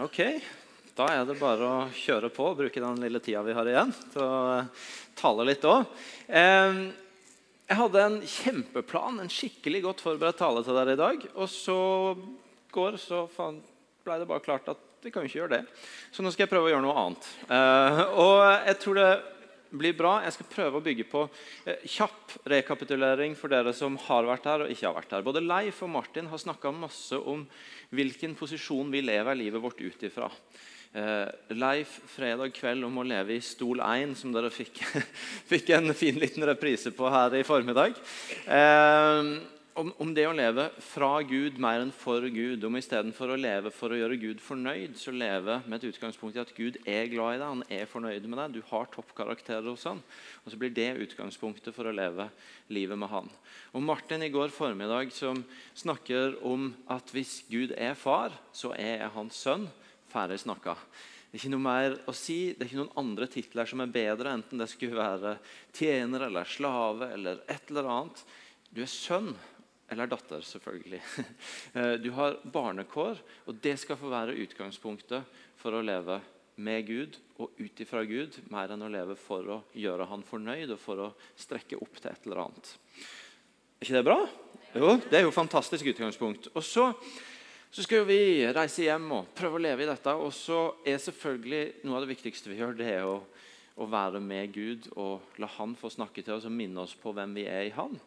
Ok, da er det bare å kjøre på og bruke den lille tida vi har igjen, til å eh, tale litt òg. Jeg hadde en kjempeplan, en skikkelig godt forberedt tale til dere i dag. Og så går så ble det bare klart at vi kan jo ikke gjøre det. Så nå skal jeg prøve å gjøre noe annet. Eh, og jeg tror det blir bra. Jeg skal prøve å bygge på eh, kjapp rekapitulering for dere som har vært her og ikke har vært her. Både Leif og Martin har snakka masse om hvilken posisjon vi lever livet vårt ut ifra. Eh, Leif fredag kveld om å leve i stol 1, som dere fikk, fikk en fin liten reprise på her i formiddag. Eh, om, om, det å leve fra Gud mer enn for Gud. Om istedenfor å leve for å gjøre Gud fornøyd, så leve med et utgangspunkt i at Gud er glad i deg, han er fornøyd med deg, du har toppkarakterer hos han. Og så blir det utgangspunktet for å leve livet med han. Og Martin i går formiddag som snakker om at hvis Gud er far, så er jeg hans sønn. Ferdig snakka. Det er ikke noe mer å si, det er ikke noen andre titler som er bedre, enten det skulle være tjener eller slave eller et eller annet. Du er sønn eller datter, selvfølgelig. Eh, du har barnekår, og det skal få være utgangspunktet for å leve med Gud og ut ifra Gud, mer enn å leve for å gjøre han fornøyd og for å strekke opp til et eller annet. Er ikke det bra? Jo, det er jo et fantastisk utgangspunkt. Og så, så skal vi reise hjem og prøve å leve i dette. Og så er selvfølgelig noe av det viktigste vi gjør, det er å, å være med Gud og la Han få snakke til oss og minne oss på hvem vi er i Han.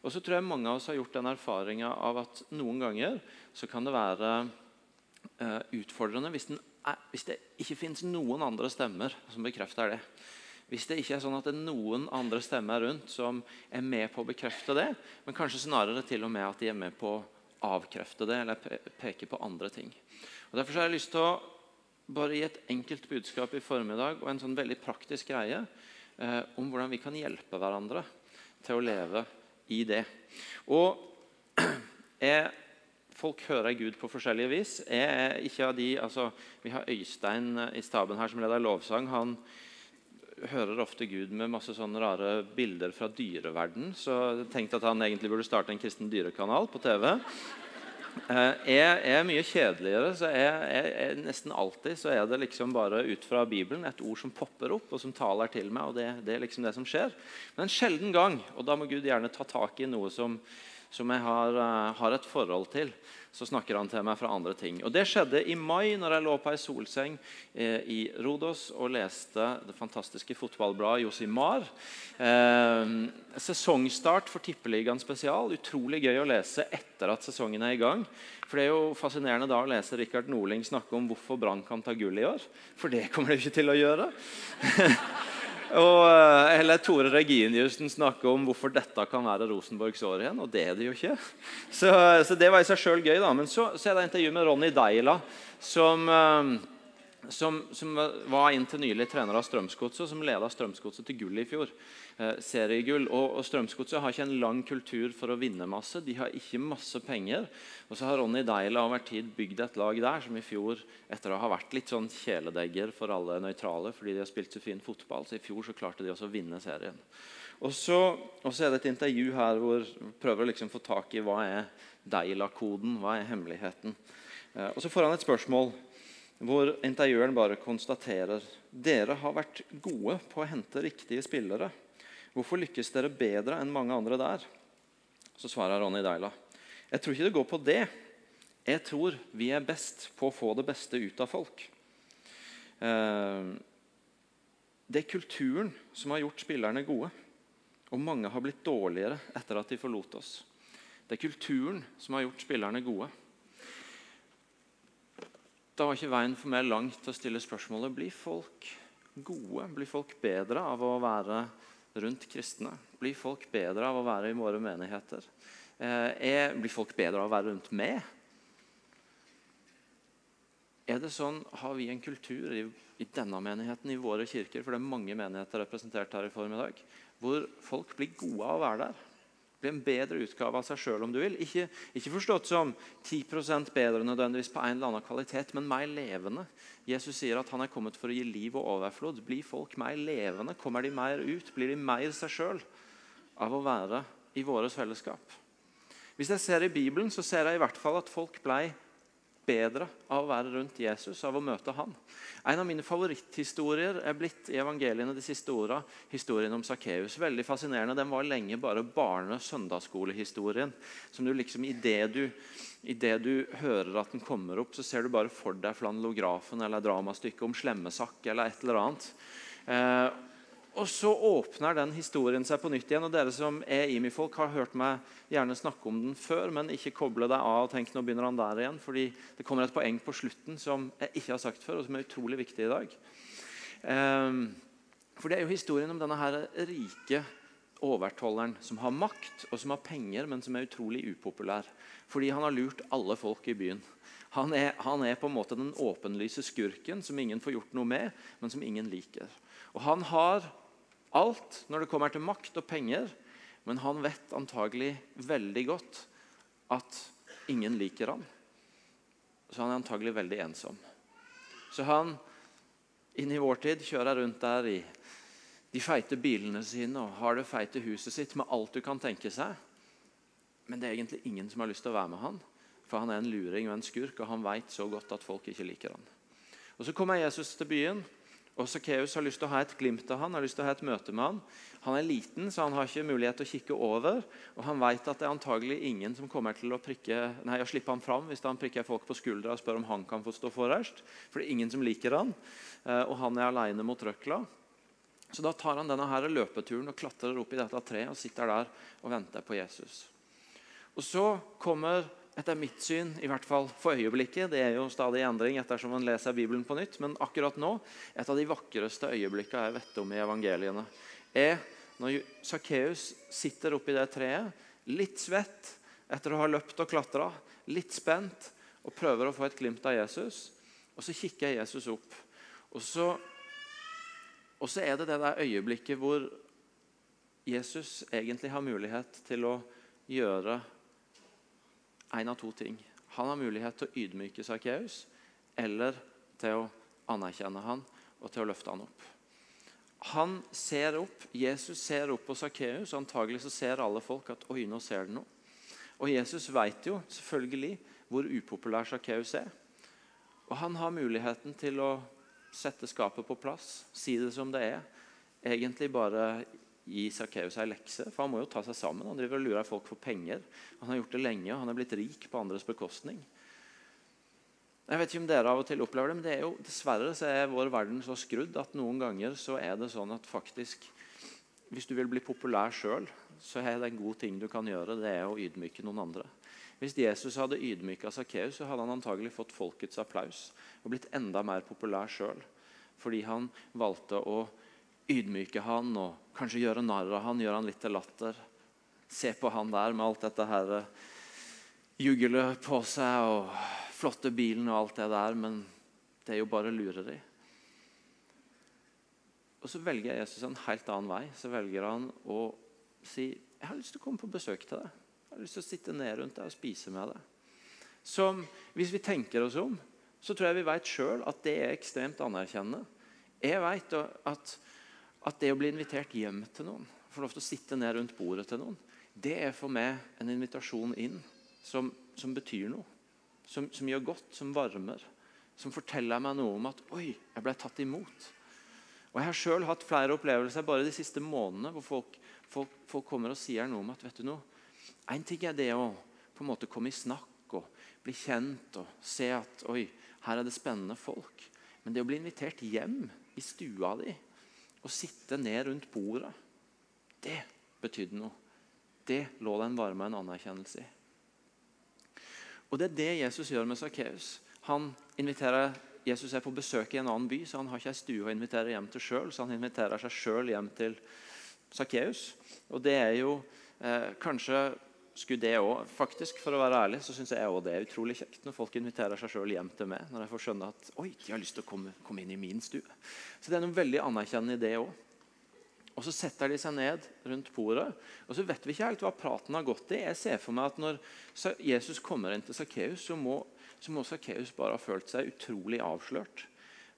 Og så tror jeg mange av oss har gjort den erfaringa av at noen ganger så kan det være uh, utfordrende hvis, er, hvis, det ikke finnes noen andre stemmer som bekrefter det. Hvis det ikke er sånn at det er noen andre stemmer rundt som er med på å bekrefte det, men kanskje snarere til og med at de er med på å avkrefte det eller peke på andre ting. Og Derfor har jeg lyst til å bare gi et enkelt budskap i formiddag og en sånn veldig praktisk greie eh, om hvordan vi kan hjelpe hverandre til å leve i det. Og jeg, Folk hører Gud på forskjellige vis. Jeg er ikke av de, altså, Vi har Øystein i staben her som leder lovsang. Han hører ofte Gud med masse sånne rare bilder fra dyreverden. Så jeg tenkte at han egentlig burde starte en kristen dyrekanal på TV. Eh, jeg er mye kjedeligere, så jeg, jeg, nesten alltid så er det liksom bare ut fra Bibelen et ord som popper opp og som taler til meg. og det, det er liksom det som skjer. Men en sjelden gang, og da må Gud gjerne ta tak i noe som, som jeg har, uh, har et forhold til så snakker han til meg fra andre ting. Og Det skjedde i mai, når jeg lå på ei solseng eh, i Rodos og leste det fantastiske fotballbladet Josimar. Eh, sesongstart for Tippeligaen spesial. Utrolig gøy å lese etter at sesongen er i gang. For Det er jo fascinerende da å lese Rikard Norling snakke om hvorfor Brann kan ta gull i år. For det kommer de ikke til å gjøre. Og, eh, eller Tore Reginiussen snakke om hvorfor dette kan være Rosenborgs år igjen. Og det er det jo ikke. Så, så det var i seg sjøl gøy. da. Men så, så er det intervju med Ronny Deila, som, eh, som, som var inntil nylig trener av Strømsgodset, som leda Strømsgodset til gull i fjor. Eh, seriegull. Og, og Strømsgodset har ikke en lang kultur for å vinne masse. De har ikke masse penger. Og så har Ronny Deila over tid bygd et lag der som i fjor, etter å ha vært litt sånn kjæledegger for alle nøytrale fordi de har spilt så fin fotball, så i fjor så klarte de også å vinne serien. Og så, er det et intervju her hvor vi prøver å liksom få tak i hva er Deila-koden, hva er hemmeligheten. Eh, og så får han et spørsmål hvor intervjueren bare konstaterer dere har vært gode på å hente riktige spillere. Hvorfor lykkes dere bedre enn mange andre der? Så svarer Ronny Deila. Jeg tror ikke det går på det. Jeg tror vi er best på å få det beste ut av folk. Eh, det er kulturen som har gjort spillerne gode. Og mange har blitt dårligere etter at de forlot oss. Det er kulturen som har gjort spillerne gode. Da var ikke veien for meg langt til å stille spørsmålet blir folk gode, blir folk bedre av å være rundt kristne. Blir folk bedre av å være i våre menigheter? Eh, er, blir folk bedre av å være rundt med? Er det sånn, Har vi en kultur i, i denne menigheten, i våre kirker, for det er mange menigheter representert her i formiddag, hvor folk blir gode av å være der? Bli en bedre utgave av seg sjøl, om du vil. Ikke, ikke, forstått som 10 bedre nødvendigvis på en eller annen kvalitet, men mer levende. Jesus sier at han er kommet for å gi liv og overflod. Blir folk mer levende? Kommer de mer ut? Blir de mer seg sjøl av å være i vårt fellesskap? Hvis jeg ser i Bibelen, så ser jeg i hvert fall at folk ble bedre av å være rundt Jesus, av å møte han. En av mine favoritthistorier er blitt i evangeliene de siste åra historien om Sakkeus. Veldig fascinerende. Den var lenge bare barne- søndagsskolehistorien. Som du liksom, i det du, i det du hører at den kommer opp, så ser du bare for deg flanellografen eller dramastykket om Slemmesak eller et eller annet. Eh, og så åpner den historien seg på nytt igjen. og Dere som er IMI-folk, har hørt meg gjerne snakke om den før, men ikke koble deg av og tenk nå begynner han der igjen. fordi det kommer et poeng på slutten som jeg ikke har sagt før, og som er utrolig viktig i dag. Um, for Det er jo historien om denne her rike overtolleren som har makt og som har penger, men som er utrolig upopulær. Fordi han har lurt alle folk i byen. Han er, han er på en måte den åpenlyse skurken som ingen får gjort noe med, men som ingen liker. Og Han har alt når det kommer til makt og penger, men han vet antagelig veldig godt at ingen liker han. Så han er antagelig veldig ensom. Så han inn i vår tid kjører rundt der i de feite bilene sine og har det feite huset sitt med alt du kan tenke seg. Men det er egentlig ingen som har lyst til å være med han, for han er en luring og en skurk, og han vet så godt at folk ikke liker han. Og Så kommer Jesus til byen, og Sakkeus har lyst til å ha et glimt av han, har lyst til å ha et møte med han. Han er liten, så han har ikke mulighet til å kikke over. Og han vet at det er antagelig ingen som kommer til å, prikke, nei, å slippe ham fram hvis han prikker folk på skuldra og spør om han kan få stå forrest. For det er ingen som liker han, eh, og han er alene mot røkla. Så da tar han denne her løpeturen og klatrer opp i dette treet og sitter der og venter på Jesus. Og Så kommer etter mitt syn, i hvert fall for øyeblikket Det er jo stadig endring ettersom man leser Bibelen på nytt, men akkurat nå et av de vakreste øyeblikkene jeg vet om i evangeliene, er når Sakkeus sitter oppi det treet, litt svett etter å ha løpt og klatra, litt spent, og prøver å få et glimt av Jesus. Og så kikker Jesus opp. Og så, og så er det det der øyeblikket hvor Jesus egentlig har mulighet til å gjøre en av to ting. Han har mulighet til å ydmyke Sakkeus eller til å anerkjenne han og til å løfte han opp. Han ser opp, Jesus ser opp på Sakkeus. Antagelig så ser alle folk at oi, nå ser det noe. Og Jesus vet jo selvfølgelig hvor upopulær Sakkeus er. Og han har muligheten til å sette skapet på plass, si det som det er. Egentlig bare gi Sakkeus ei lekse. For han må jo ta seg sammen. Han driver og lurer folk for penger. Han har gjort det lenge, og han er blitt rik på andres bekostning. Jeg vet ikke om dere av og til opplever det, men det er jo, dessverre så er vår verden så skrudd at noen ganger så er det sånn at faktisk Hvis du vil bli populær sjøl, så er det en god ting du kan gjøre. Det er å ydmyke noen andre. Hvis Jesus hadde ydmyka Sakkeus, så hadde han antagelig fått folkets applaus og blitt enda mer populær sjøl. Fordi han valgte å ydmyke han og kanskje gjøre narr av han, gjøre han litt til latter. Se på han der med alt dette her eh, jugelet på seg og flotte bilen og alt det der, men det er jo bare lureri. Og Så velger Jesus en helt annen vei. Så velger han å si jeg har lyst til å komme på besøk til deg. Jeg har lyst til å sitte ned rundt deg og spise med deg. Som, Hvis vi tenker oss om, så tror jeg vi vet sjøl at det er ekstremt anerkjennende. Jeg vet at at det å bli invitert hjem til noen, få lov til å sitte ned rundt bordet til noen, det er for meg en invitasjon inn som, som betyr noe. Som, som, gjør godt, som varmer. Som forteller meg noe om at 'oi, jeg ble tatt imot'. Og Jeg har selv hatt flere opplevelser bare de siste månedene hvor folk, folk, folk kommer og sier noe om at vet du noe, En ting er det å på en måte komme i snakk og bli kjent og se at 'oi, her er det spennende folk'. Men det å bli invitert hjem i stua di å sitte ned rundt bordet, det betydde noe. Det lå det en varme og en anerkjennelse i. Og Det er det Jesus gjør med Sakkeus. Jesus er på besøk i en annen by, så han har ikke ei stue å invitere hjem til sjøl. Så han inviterer seg sjøl hjem til Sakkeus. Og det er jo eh, kanskje skulle det også, faktisk, For å være ærlig så syns jeg også det er utrolig kjekt når folk inviterer seg sjøl hjem til meg. Når jeg får skjønne at oi, de har lyst til å komme, komme inn i min stue. Så det er noe veldig anerkjennende i det òg. Og Så setter de seg ned rundt bordet, og så vet vi ikke helt hva praten har gått i. Jeg ser for meg at Når Jesus kommer inn til Sakkeus, så må, så Sakkeus bare ha følt seg utrolig avslørt.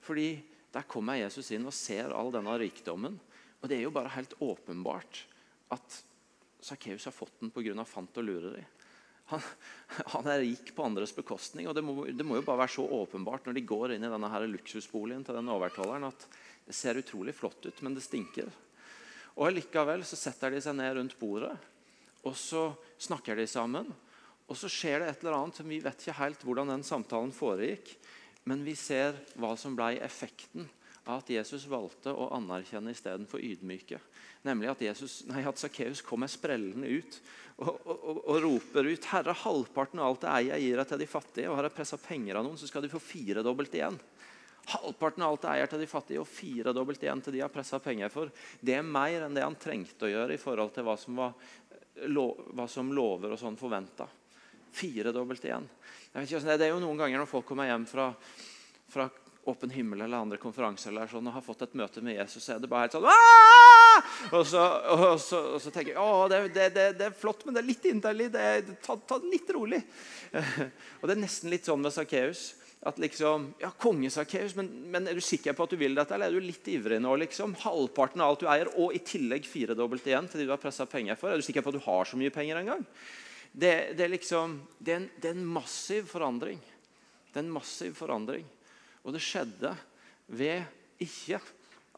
Fordi der kommer Jesus inn og ser all denne rikdommen. Og det er jo bare helt åpenbart at Sakkeus har fått den pga. fant og lureri. Han, han, er rik på andres bekostning. og det må, det må, jo bare være så åpenbart når de går inn i denne her luksusboligen til den overtolleren, at det ser utrolig flott ut, men det stinker. Og Likevel så setter de seg ned rundt bordet, og så snakker de sammen. Og så skjer det et eller annet som vi vet ikke helt hvordan den samtalen foregikk. Men vi ser hva som ble effekten at Jesus valgte å anerkjenne istedenfor ydmyke. Nemlig at, Jesus, at Sakkeus kommer sprellende ut og, og, og, roper ut Herre, halvparten av alt det eier, jeg gir deg til de fattige. Og har jeg pressa penger av noen, så skal de få firedobbelt igjen. Halvparten av alt det eier til de fattige, og firedobbelt igjen til de har pressa penger for. Det er mer enn det han trengte å gjøre i forhold til hva som, var, hva som lover og sånn forventa. Firedobbelt igjen. Det er jo noen ganger når folk kommer hjem fra, fra Åpen himmel eller andre konferanser eller sånn, og har fått et møte med Jesus, så er det bare helt sånn og så, og, så, og så, tenker jeg å, det, det, det, er flott, men det er litt inderlig. Ta, ta, det litt rolig. og Det er nesten litt sånn med Sakkeus. At liksom, ja, konge Sakkeus, men, men, er du sikker på at du vil dette, eller er du litt ivrig nå? liksom? Halvparten av alt du eier, og i tillegg firedobbelt igjen de du har pressa penger for. Er du sikker på at du har så mye penger engang? Det, det, liksom, det er, en, det er en massiv forandring. Det er en massiv forandring. Og det skjedde ved ikke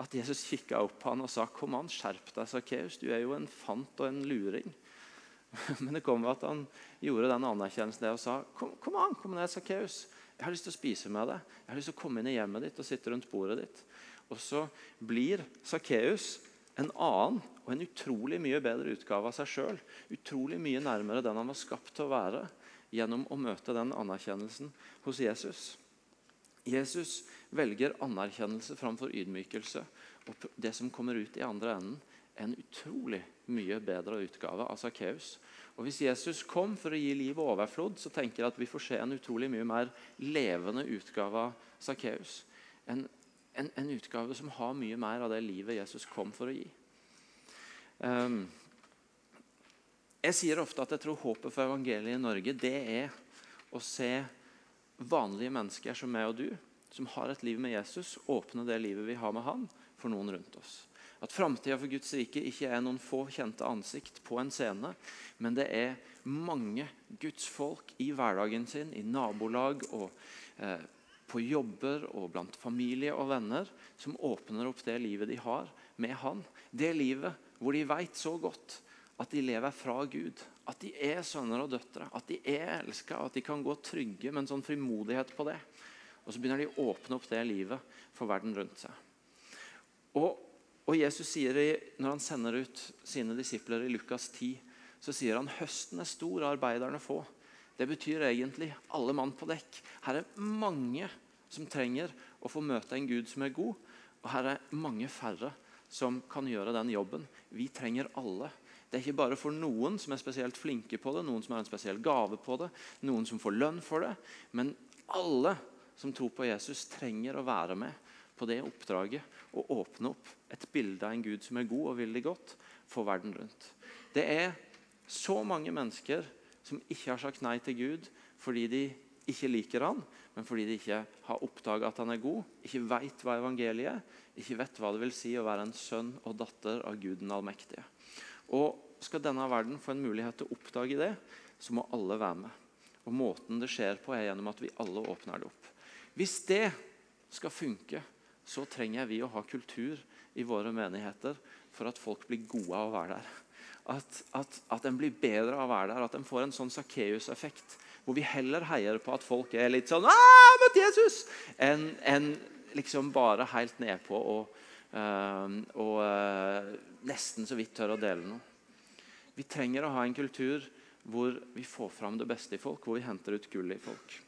at Jesus kikka opp på han og sa kom an, skjerp deg, Sakkeus. Du er jo en fant og en luring. Men det kom at han gjorde den anerkjennelsen og sa kom, kom an, kom ned, Sakkeus. Jeg har lyst til å spise med deg. Jeg har lyst til å komme inn i hjemmet ditt og sitte rundt bordet ditt. Og så blir Sakkeus en annen og en utrolig mye bedre utgave av seg sjøl. Utrolig mye nærmere den han var skapt til å være, gjennom å møte den anerkjennelsen hos Jesus. Jesus velger anerkjennelse framfor ydmykelse. Og det som kommer ut i andre enden, er en utrolig mye bedre utgave av Sakkeus. Og Hvis Jesus kom for å gi liv og overflod, så tenker jeg at vi får se en utrolig mye mer levende utgave av Sakkeus. En, en, en, utgave som har mye mer av det livet Jesus kom for å gi. Um, jeg sier ofte at jeg tror håpet for evangeliet i Norge det er å se vanlige mennesker som meg og du, som har et liv med Jesus, åpne det livet vi har med han, for noen rundt oss. At framtida for Guds rike ikke er noen få kjente ansikt på en scene, men det er mange Guds folk i hverdagen sin, i nabolag og eh, på jobber og blant familie og venner, som åpner opp det livet de har med Han. Det livet hvor de vet så godt at de lever fra Gud. At de er sønner og døtre, at de er elska, at de kan gå trygge med en sånn frimodighet på det. Og så begynner de å åpne opp det livet for verden rundt seg. Og, og Jesus sier det når han sender ut sine disipler i Lukas 10, så sier han høsten er stor, og arbeiderne få. Det betyr egentlig alle mann på dekk. Her er mange som trenger å få møte en Gud som er god, og her er mange færre som kan gjøre den jobben. Vi trenger alle. Det er ikke bare for noen som er spesielt flinke på det, noen som har en spesiell gave på det, noen som får lønn for det. Men alle som tror på Jesus, trenger å være med på det oppdraget og åpne opp et bilde av en Gud som er god og vil det godt for verden rundt. Det er så mange mennesker som ikke har sagt nei til Gud fordi de ikke liker han, men fordi de ikke har oppdaga at han er god, ikke veit hva evangeliet er, ikke vet hva det vil si å være en sønn og datter av Gud den allmektige. Og Skal denne verden få en mulighet til å oppdage det, så må alle være med. Og Måten det skjer på, er gjennom at vi alle åpner det opp. Hvis det skal funke, så trenger vi å ha kultur i våre menigheter for at folk blir gode av å være der. At, at, at en blir bedre av å være der, at en får en sånn Sakkeus-effekt. Hvor vi heller heier på at folk er litt sånn møtt Jesus! enn en liksom bare helt nedpå og, uh, og uh, nesten så vidt tør å dele noe. Vi trenger å ha en kultur hvor vi får fram det beste i folk, hvor vi henter ut gullet i folk.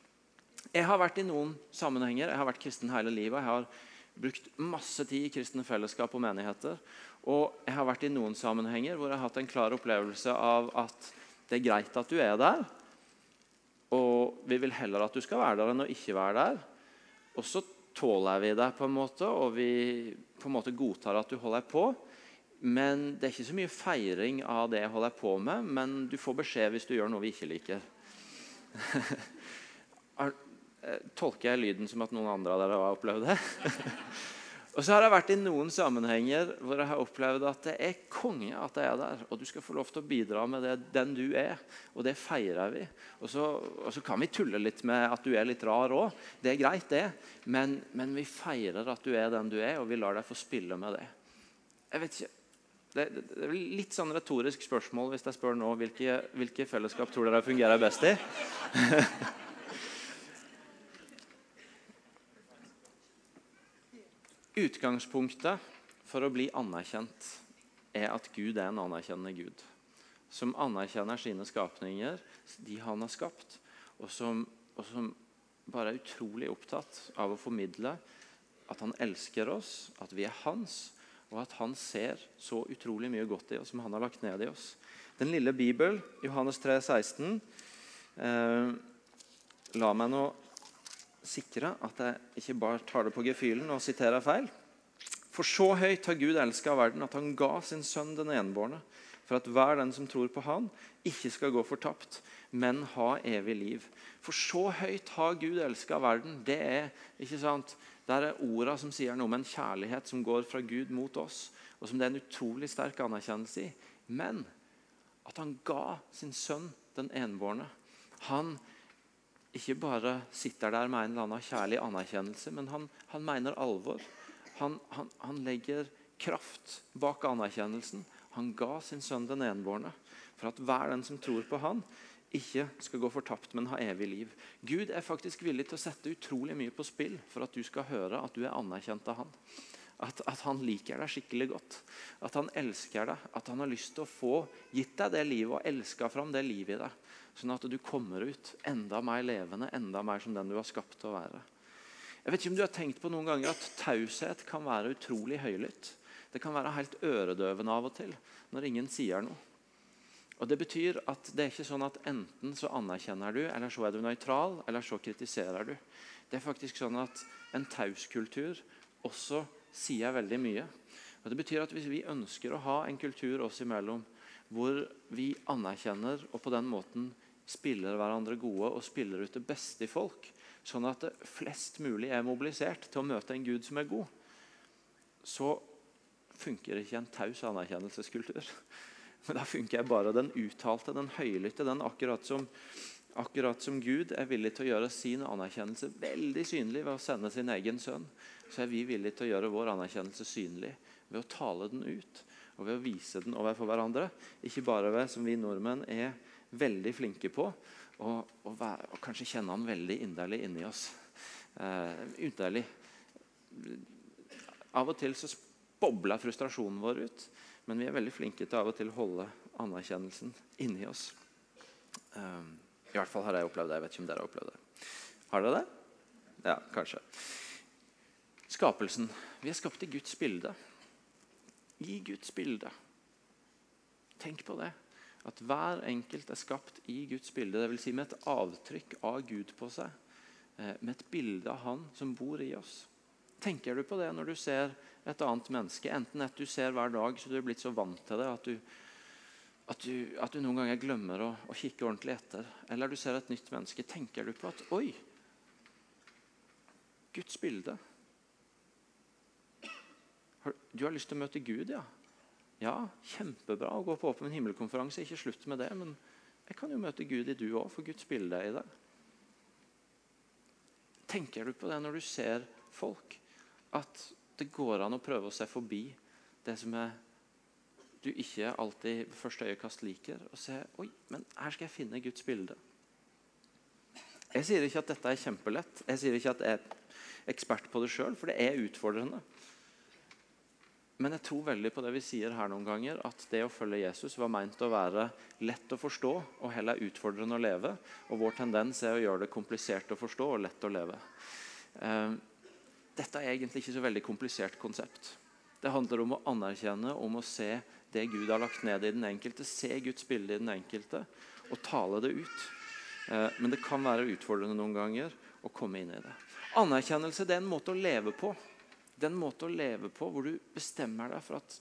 Jeg har vært i noen sammenhenger, jeg har vært kristen hele livet. Jeg har brukt masse tid i kristne fellesskap og menigheter. Og jeg har vært i noen sammenhenger hvor jeg har hatt en klar opplevelse av at det er greit at du er der, og vi vil heller at du skal være der enn å ikke være der. Og så tåler vi deg, på en måte, og vi på en måte godtar at du holder på. Men det er ikke så mye feiring av det jeg holder på med, men du får beskjed hvis du gjør noe vi ikke liker. Eh, tolker jeg lyden som at noen andre av dere har opplevd det? Og så har jeg vært i noen sammenhenger hvor jeg har opplevd at det er konge at jeg er der. Og du skal få lov til å bidra med det, den du er. Og det feirer vi. Og så, og så kan vi tulle litt med at du er litt rar òg. Det er greit, det. Men, men, vi feirer at du er den du er, og vi lar deg få spille med det. Jeg vet ikke. Det, det, det er litt sånn retorisk spørsmål hvis jeg spør nå hvilke, hvilke fellesskap tror dere fungerer best i. Utgangspunktet for å bli anerkjent er at Gud er en anerkjennende Gud. Som anerkjenner sine skapninger, de han har skapt, og som, og som bare er utrolig opptatt av å formidle at han elsker oss, at vi er hans, og at han ser så utrolig mye godt i oss som han har lagt ned i oss. Den lille Bibel, Johannes 3, 16, eh, La meg nå sikre at jeg ikke bare tar det på gefühlen og siterer feil. For så høyt har Gud elska verden at han ga sin sønn den enbårne, for at hver den som tror på han, ikke skal gå fortapt, men ha evig liv. For så høyt har Gud elska verden. Det er ikke sant? Det er orda som sier noe om en kjærlighet som går fra Gud mot oss, og som det er en utrolig sterk anerkjennelse i. Men at han ga sin sønn den enbårne. Han ikke bare sitter der med en eller annen kjærlig anerkjennelse, men han, han mener alvor. Han, han, han, legger kraft bak anerkjennelsen. Han ga sin sønn den enbårne for at hver den som tror på han, ikke skal gå fortapt, men ha evig liv. Gud er faktisk villig til å sette utrolig mye på spill for at du skal høre at du er anerkjent av han. At, at, han liker deg skikkelig godt. At han elsker deg. At han har lyst til å få gitt deg det livet og elska fram det livet i deg. Sånn at du kommer ut enda mer levende, enda mer som den du har skapt til å være. Jeg vet ikke om du har tenkt på noen ganger at Taushet kan være utrolig høylytt. Det kan være helt øredøvende av og til når ingen sier noe. Og Det betyr at det er ikke sånn at enten så anerkjenner du, eller så er du nøytral, eller så kritiserer du. Det er faktisk sånn at en tauskultur også sier veldig mye. Og Det betyr at hvis vi ønsker å ha en kultur oss imellom hvor vi anerkjenner og på den måten spiller hverandre gode og spiller ut det beste i folk, sånn at det flest mulig er mobilisert til å møte en Gud som er god, så funker ikke en taus anerkjennelseskultur. Men da funker bare den uttalte, den høylytte, den akkurat som, akkurat som Gud er villig til å gjøre sin anerkjennelse veldig synlig ved å sende sin egen sønn, så er vi villige til å gjøre vår anerkjennelse synlig ved å tale den ut og ved å vise den overfor hverandre. Ikke bare ved, som vi nordmenn er veldig flinke på og kanskje kjenne han veldig inderlig inni oss. Eh, underlig. Av og til så bobler frustrasjonen vår ut, men vi er veldig flinke til av og til å holde anerkjennelsen inni oss. Um, I hvert fall har jeg opplevd det. Jeg vet ikke om dere har opplevd det. Har dere det? Ja, kanskje. Skapelsen. Vi er skapt i Guds bilde. I Guds bilde. Tenk på det. At hver enkelt er skapt i Guds bilde, dvs. Si med et avtrykk av Gud på seg. Eh, med et bilde av Han som bor i oss. Tenker du på det når du ser et annet menneske? Enten et du ser hver dag så du er blitt så vant til det at du, at du, at du noen ganger glemmer å, å, kikke ordentlig etter. Eller du ser et nytt menneske. Tenker du på at Oi! Guds bilde. Du har lyst til å møte Gud, ja? Ja, kjempebra å gå på Åpen himmelkonferanse. Ikke slutt med det, men jeg kan jo møte Gud i du òg, for Guds bilde er i det. Tenker du på det når du ser folk? At det går an å prøve å se forbi det som er du ikke alltid ved første øyekast liker, og se oi, men her skal jeg finne Guds bilde. Jeg sier ikke at dette er kjempelett. Jeg sier ikke at jeg er ekspert på det sjøl, for det er utfordrende. Men jeg tror veldig på det vi sier her noen ganger, at det å følge Jesus var meint å være lett å forstå og heller utfordrende å leve. Og vår tendens er å gjøre det komplisert å forstå og lett å leve. Dette er egentlig ikke så veldig komplisert konsept. Det handler om å anerkjenne, om å se det Gud har lagt ned i den enkelte. Se Guds bilde i den enkelte og tale det ut. Eh, men det kan være utfordrende noen ganger å komme inn i det. Anerkjennelse det er en måte å leve på. Det er en måte å leve på hvor du bestemmer deg for at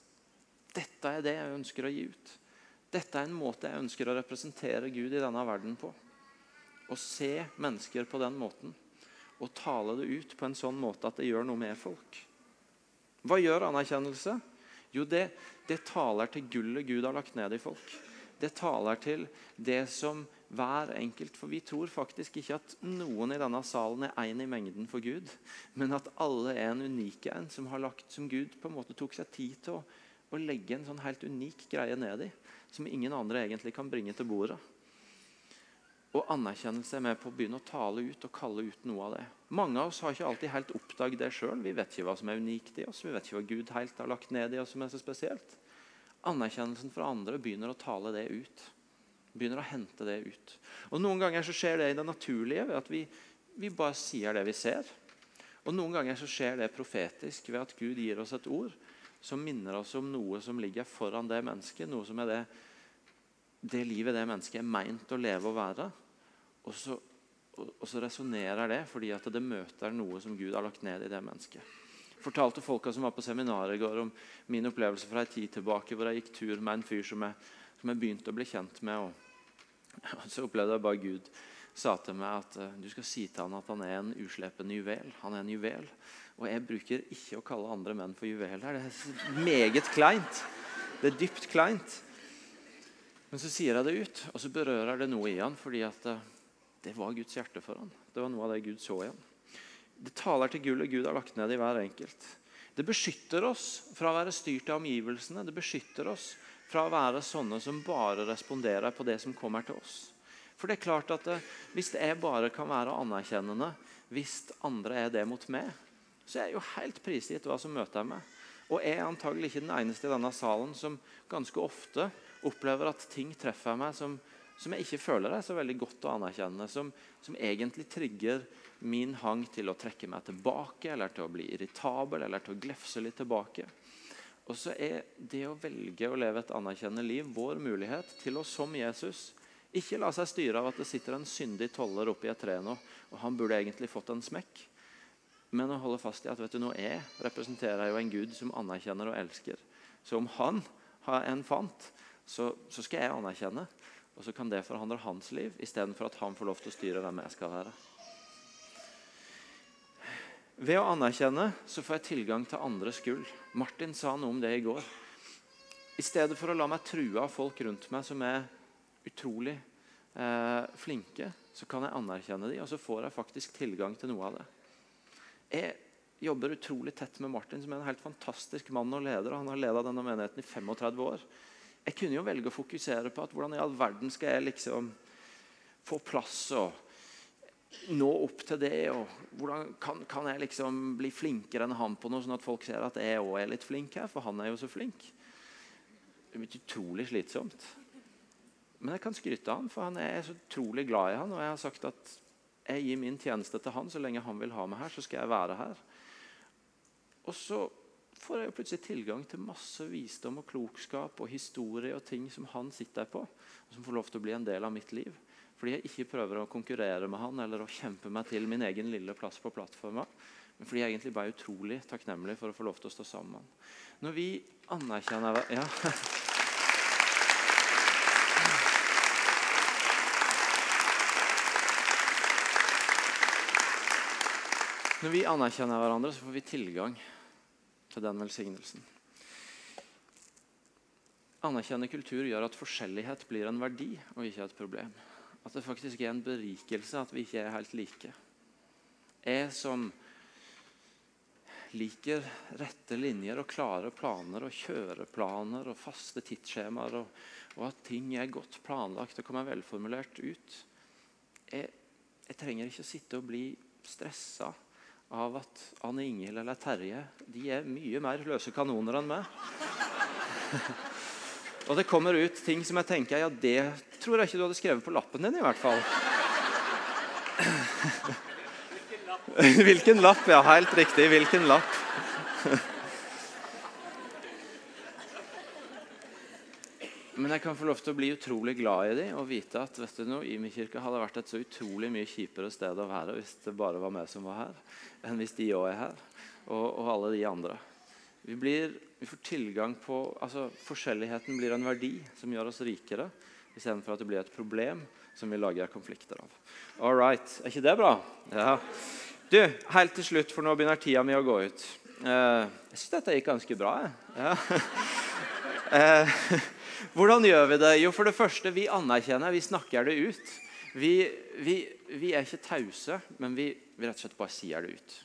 dette er det jeg ønsker å gi ut. Dette er en måte jeg ønsker å representere Gud i denne verden på. Å se mennesker på den måten og tale det ut på en sånn måte at det gjør noe med folk. Hva gjør anerkjennelse? Jo, det, det taler til gullet Gud har lagt ned i folk. Det taler til det som hver enkelt For vi tror faktisk ikke at noen i denne salen er én i mengden for Gud, men at alle er en unik en som har lagt, som Gud på en måte tok seg tid til å, å legge en sånn helt unik greie ned i, som ingen andre egentlig kan bringe til bordet. Og anerkjennelse er med på å begynne å tale ut og kalle ut noe av det. Mange av oss har ikke alltid helt oppdaget det sjøl. Vi vet ikke hva som er unikt i oss. Vi vet ikke hva Gud helt har lagt ned i oss som er så spesielt. Anerkjennelsen fra andre begynner å tale det ut. Begynner å hente det ut. Og Noen ganger så skjer det i det naturlige ved at vi, vi bare sier det vi ser. Og Noen ganger så skjer det profetisk ved at Gud gir oss et ord som minner oss om noe som ligger foran det mennesket. Noe som er det det livet det mennesket er meint å leve og være. Og så, og, så resonnerer det fordi at det møter noe som Gud har lagt ned i det mennesket. Jeg fortalte folka som var på seminaret i går, om min opplevelse fra ei tid tilbake hvor jeg gikk tur med en fyr som jeg, som jeg begynte å bli kjent med. Og, så opplevde jeg bare Gud sa til meg at uh, du skal si til han at han er en uslepen juvel. Han er en juvel. Og jeg bruker ikke å kalle andre menn for juveler. Det er meget kleint. Det er dypt kleint. Men så sier jeg det ut, og så berører det noe i han, fordi at eh, det var Guds hjerte for ham. Det var noe av det Gud så igjen. Det taler til gullet Gud har lagt ned i hver enkelt. Det beskytter oss fra å være styrt av omgivelsene. Det beskytter oss fra å være sånne som bare responderer på det som kommer til oss. For det er klart at eh, Hvis jeg bare kan være anerkjennende hvis andre er det mot meg, så er jeg jo helt prisgitt hva som møter meg. Og jeg er antagelig ikke den eneste i denne salen som ganske ofte opplever at ting treffer meg som, som jeg ikke føler er så veldig godt å anerkjenne. Som, som, egentlig trigger min hang til å trekke meg tilbake, eller til å bli irritabel eller til å glefse litt tilbake. Og så er det å velge å leve et anerkjennende liv vår mulighet til å, som Jesus, ikke la seg styre av at det sitter en syndig toller oppi et tre nå, og han burde egentlig fått en smekk. Men å holde fast i at vet du, nå jeg representerer jo en Gud som anerkjenner og elsker. Så om han har en fant, så, så, skal jeg anerkjenne. Og så kan det forandre hans liv, istedenfor at han får lov til å styre hvem jeg skal være. Ved å anerkjenne så får jeg tilgang til andres gull. Martin sa noe om det i går. I stedet for å la meg true av folk rundt meg som er utrolig eh, flinke, så kan jeg anerkjenne dem, og så får jeg faktisk tilgang til noe av det. Jeg jobber utrolig tett med Martin, som er en helt fantastisk mann og leder. Han har ledet denne menigheten i 35 år. Jeg kunne jo velge å fokusere på at hvordan i all verden skal jeg liksom få plass og nå opp til det? og Hvordan kan, kan jeg liksom bli flinkere enn han på noe, sånn at folk ser at jeg òg er litt flink her? For han er jo så flink. Det er utrolig slitsomt. Men jeg kan skryte av han, for han er så utrolig glad i han, og jeg har sagt at jeg gir min tjeneste til han så lenge han vil ha meg her, så skal jeg være her. Og så får jeg plutselig tilgang til masse visdom og klokskap og historie og ting som han sitter på, og som får lov til å bli en del av mitt liv. Fordi jeg ikke prøver å konkurrere med han eller å kjempe meg til min egen lille plass på plattforma. Men fordi jeg egentlig bare er utrolig takknemlig for å få lov til å stå sammen. Når vi anerkjenner ja. Når vi anerkjenner hverandre, så får vi tilgang til den velsignelsen. Anerkjenne kultur gjør at forskjellighet blir en verdi og ikke et problem. At det faktisk er en berikelse at vi ikke er helt like. Jeg som liker rette linjer og klare planer og kjøreplaner og faste tidsskjemaer, og, og, at ting er godt planlagt og kommer velformulert ut. Jeg, jeg trenger ikke å sitte og bli stressa av at Anne Ingel eller Terje de er mye mer løse kanoner enn meg. Og det kommer ut ting som jeg tenker ja, det tror jeg ikke du hadde skrevet på lappen din. i hvert fall. Hvilken lapp? Hvilken lapp, ja. Helt riktig. Hvilken lapp. Men jeg kan få lov til å bli utrolig glad i dem og vite at vet du noe, Imi kirke hadde vært et så utrolig mye kjipere sted å være hvis det bare var meg som var her, enn hvis de òg er her, og, og, alle de andre. Vi, blir, vi får tilgang på, altså Forskjelligheten blir en verdi som gjør oss rikere, istedenfor at det blir et problem som vi lager konflikter av. All right. Er ikke det bra? Ja. Du, helt til slutt, for nå begynner tida mi å gå ut. Uh, jeg syns dette gikk ganske bra. jeg. Ja. uh, hvordan gjør vi det? Jo, for det første, vi anerkjenner, vi snakker det ut. Vi, vi, vi er ikke tause, men vi, vi rett og slett bare sier det ut.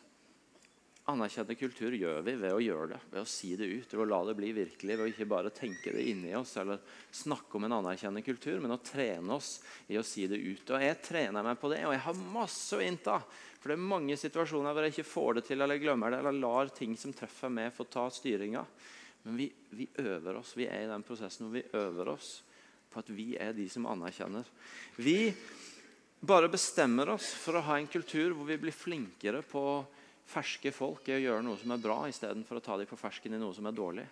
Anerkjenne kultur gjør vi ved å gjøre det, ved å si det ut. Ved å la det bli virkelig, ved å ikke bare tenke det inni oss eller snakke om en anerkjennende kultur, men å trene oss i å si det ut. Og Jeg trener meg på det, og jeg har masse å innta. For det er mange situasjoner hvor jeg ikke får det til eller glemmer det, eller lar ting som treffer meg, få ta styringa. Men vi, vi øver oss. Vi er i den prosessen hvor vi øver oss på at vi er de som anerkjenner. Vi bare bestemmer oss for å ha en kultur hvor vi blir flinkere på ferske folk i å gjøre noe som er bra, istedenfor å ta dem på fersken i noe som er dårlig.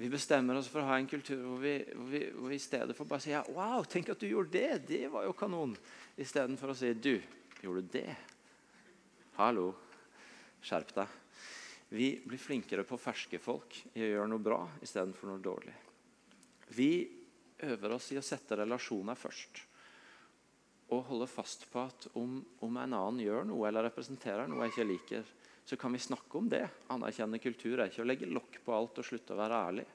Vi bestemmer oss for å ha en kultur hvor vi, hvor vi, hvor vi i stedet for bare sier Wow, tenk at du gjorde det! Det var jo kanon. Istedenfor å si Du, gjorde du det? Hallo. Skjerp deg. Vi blir flinkere på ferske folk i å gjøre noe bra istedenfor noe dårlig. Vi øver oss i å sette relasjoner først. Og holde fast på at om, om en annen gjør noe eller representerer noe jeg ikke liker, så kan vi snakke om det. Anerkjenne kultur er ikke å legge lokk på alt og slutte å være ærlig.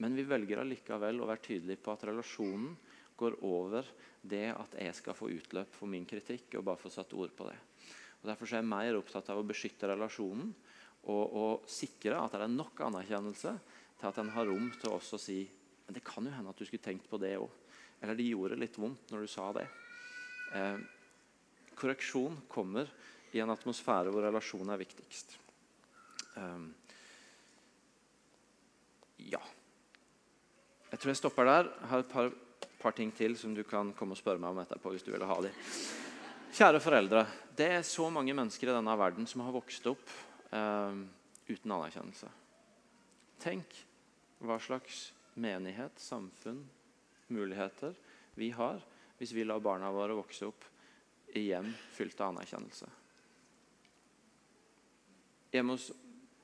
Men vi velger allikevel å være tydelige på at relasjonen går over det at jeg skal få utløp for min kritikk og bare få satt ord på det. Og Derfor er jeg mer opptatt av å beskytte relasjonen og, og sikre at det er nok anerkjennelse til at en har rom til også å si men det kan jo hende at du skulle tenkt på det òg. Eller det gjorde litt vondt når du sa det. Eh, korreksjon kommer i en atmosfære hvor relasjon er viktigst. Eh, ja. Jeg tror jeg stopper der. Jeg har et par, par, ting til som du kan komme og spørre meg om etterpå. hvis du vil ha de. Kjære foreldre. Det er så mange mennesker i denne verden som har vokst opp um, uten anerkjennelse. Tenk hva slags menighet, samfunn, muligheter vi har hvis vi lar barna våre vokse opp i hjem fylt av anerkjennelse. Hjemme hos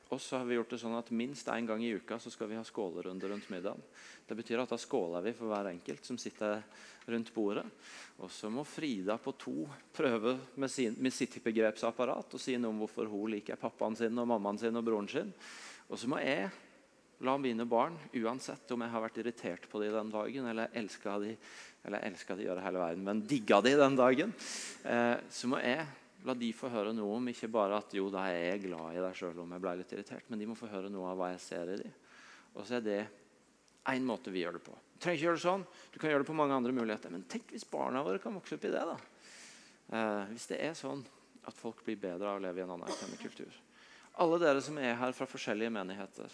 oss har vi gjort det sånn at minst én gang i uka så skal vi ha skålerunde rundt middagen. Det betyr at da skåler vi for hver enkelt som sitter rundt bordet. Og så må Frida på to prøve med, sin, med sitt begrepsapparat og si noe om hvorfor hun liker pappaen sin og mammaen sin og broren sin. Og så må jeg la mine barn, uansett om jeg har vært irritert på dem den dagen eller elska dem, eller elska de gjør det hele verden, men digga de den dagen, eh, så må jeg La de få høre noe om ikke bare at jo, da er jeg glad i deg sjøl om jeg ble litt irritert, men de må få høre noe av hva jeg ser i dem. Og så er det én måte vi gjør det på. Du trenger ikke gjøre det sånn, du kan gjøre det på mange andre muligheter. Men tenk hvis barna våre kan vokse opp i det. da. Eh, hvis det er sånn at folk blir bedre av å leve i en anerkjennende kultur. Alle dere som er her fra forskjellige menigheter,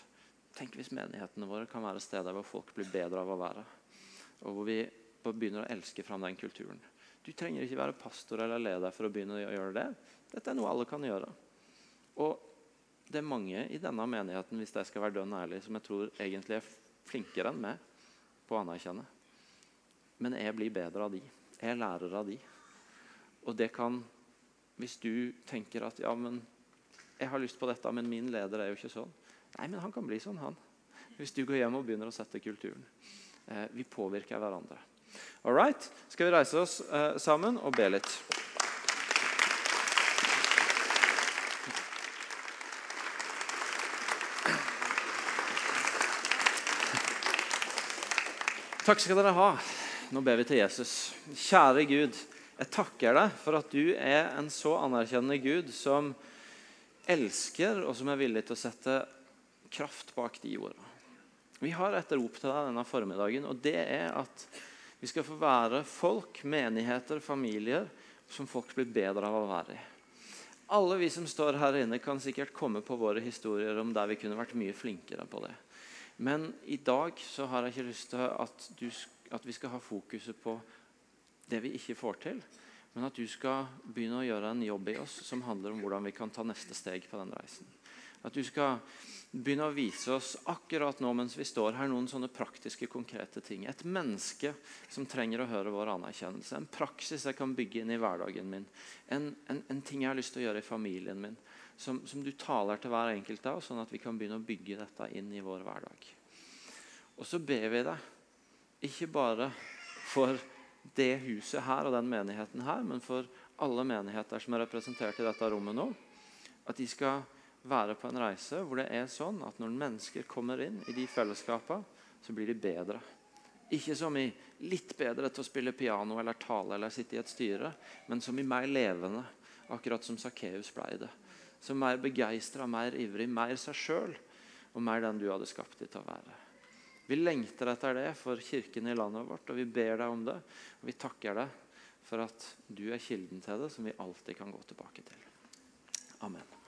tenk hvis menighetene våre kan være steder hvor folk blir bedre av å være. Og hvor vi begynner å elske fram den kulturen. Du trenger ikke være pastor eller leder for å begynne å gjøre det. Dette er noe alle kan gjøre. Og det er mange i denne menigheten hvis jeg skal være dønn ærlig, som jeg tror egentlig er flinkere enn meg på å anerkjenne. Men jeg blir bedre av de. Jeg lærer av de. Og det kan Hvis du tenker at ja, men jeg har lyst på dette, men min leder er jo ikke sånn. Nei, men han kan bli sånn, han. Hvis du går hjem og begynner å sette kulturen. Eh, vi påvirker hverandre. All right? Skal vi reise oss eh, sammen og be litt? Takk skal dere ha. Nå ber vi til Jesus. Kjære Gud, jeg takker deg for at du er en så anerkjennende Gud som elsker, og som er villig til å sette kraft bak de ordene. Vi har et rop til deg denne formiddagen, og det er at vi skal få være folk, menigheter, familier som folk blir bedre av å være i. Alle vi som står her inne, kan sikkert komme på våre historier om der vi kunne vært mye flinkere på det. Men i dag så har jeg ikke lyst til at, du, at vi skal ha fokuset på det vi ikke får til, men at du skal begynne å gjøre en jobb i oss som handler om hvordan vi kan ta neste steg på den reisen. At du skal begynne å vise oss akkurat nå mens vi står her, noen sånne praktiske, konkrete ting. Et menneske som trenger å høre vår anerkjennelse. En praksis jeg kan bygge inn i hverdagen min. En, en, en ting jeg har lyst til å gjøre i familien min. Som, som, du taler til hver enkelt av, sånn at vi kan begynne å bygge dette inn i vår hverdag. Og så ber vi deg, ikke bare for det huset her og den menigheten her, men for alle menigheter som er representert i dette rommet nå, at de skal være på en reise hvor det er sånn at når mennesker kommer inn i de fellesskapene, så blir de bedre. Ikke som i litt bedre til å spille piano eller tale eller sitte i et styre, men som i mer levende, akkurat som Sakkeus ble det. Som mer begeistra, mer ivrig, mer seg sjøl og mer den du hadde skapt dem til å være. Vi lengter etter det for kirken i landet vårt, og vi ber deg om det. Og vi takker deg for at du er kilden til det, som vi alltid kan gå tilbake til. Amen.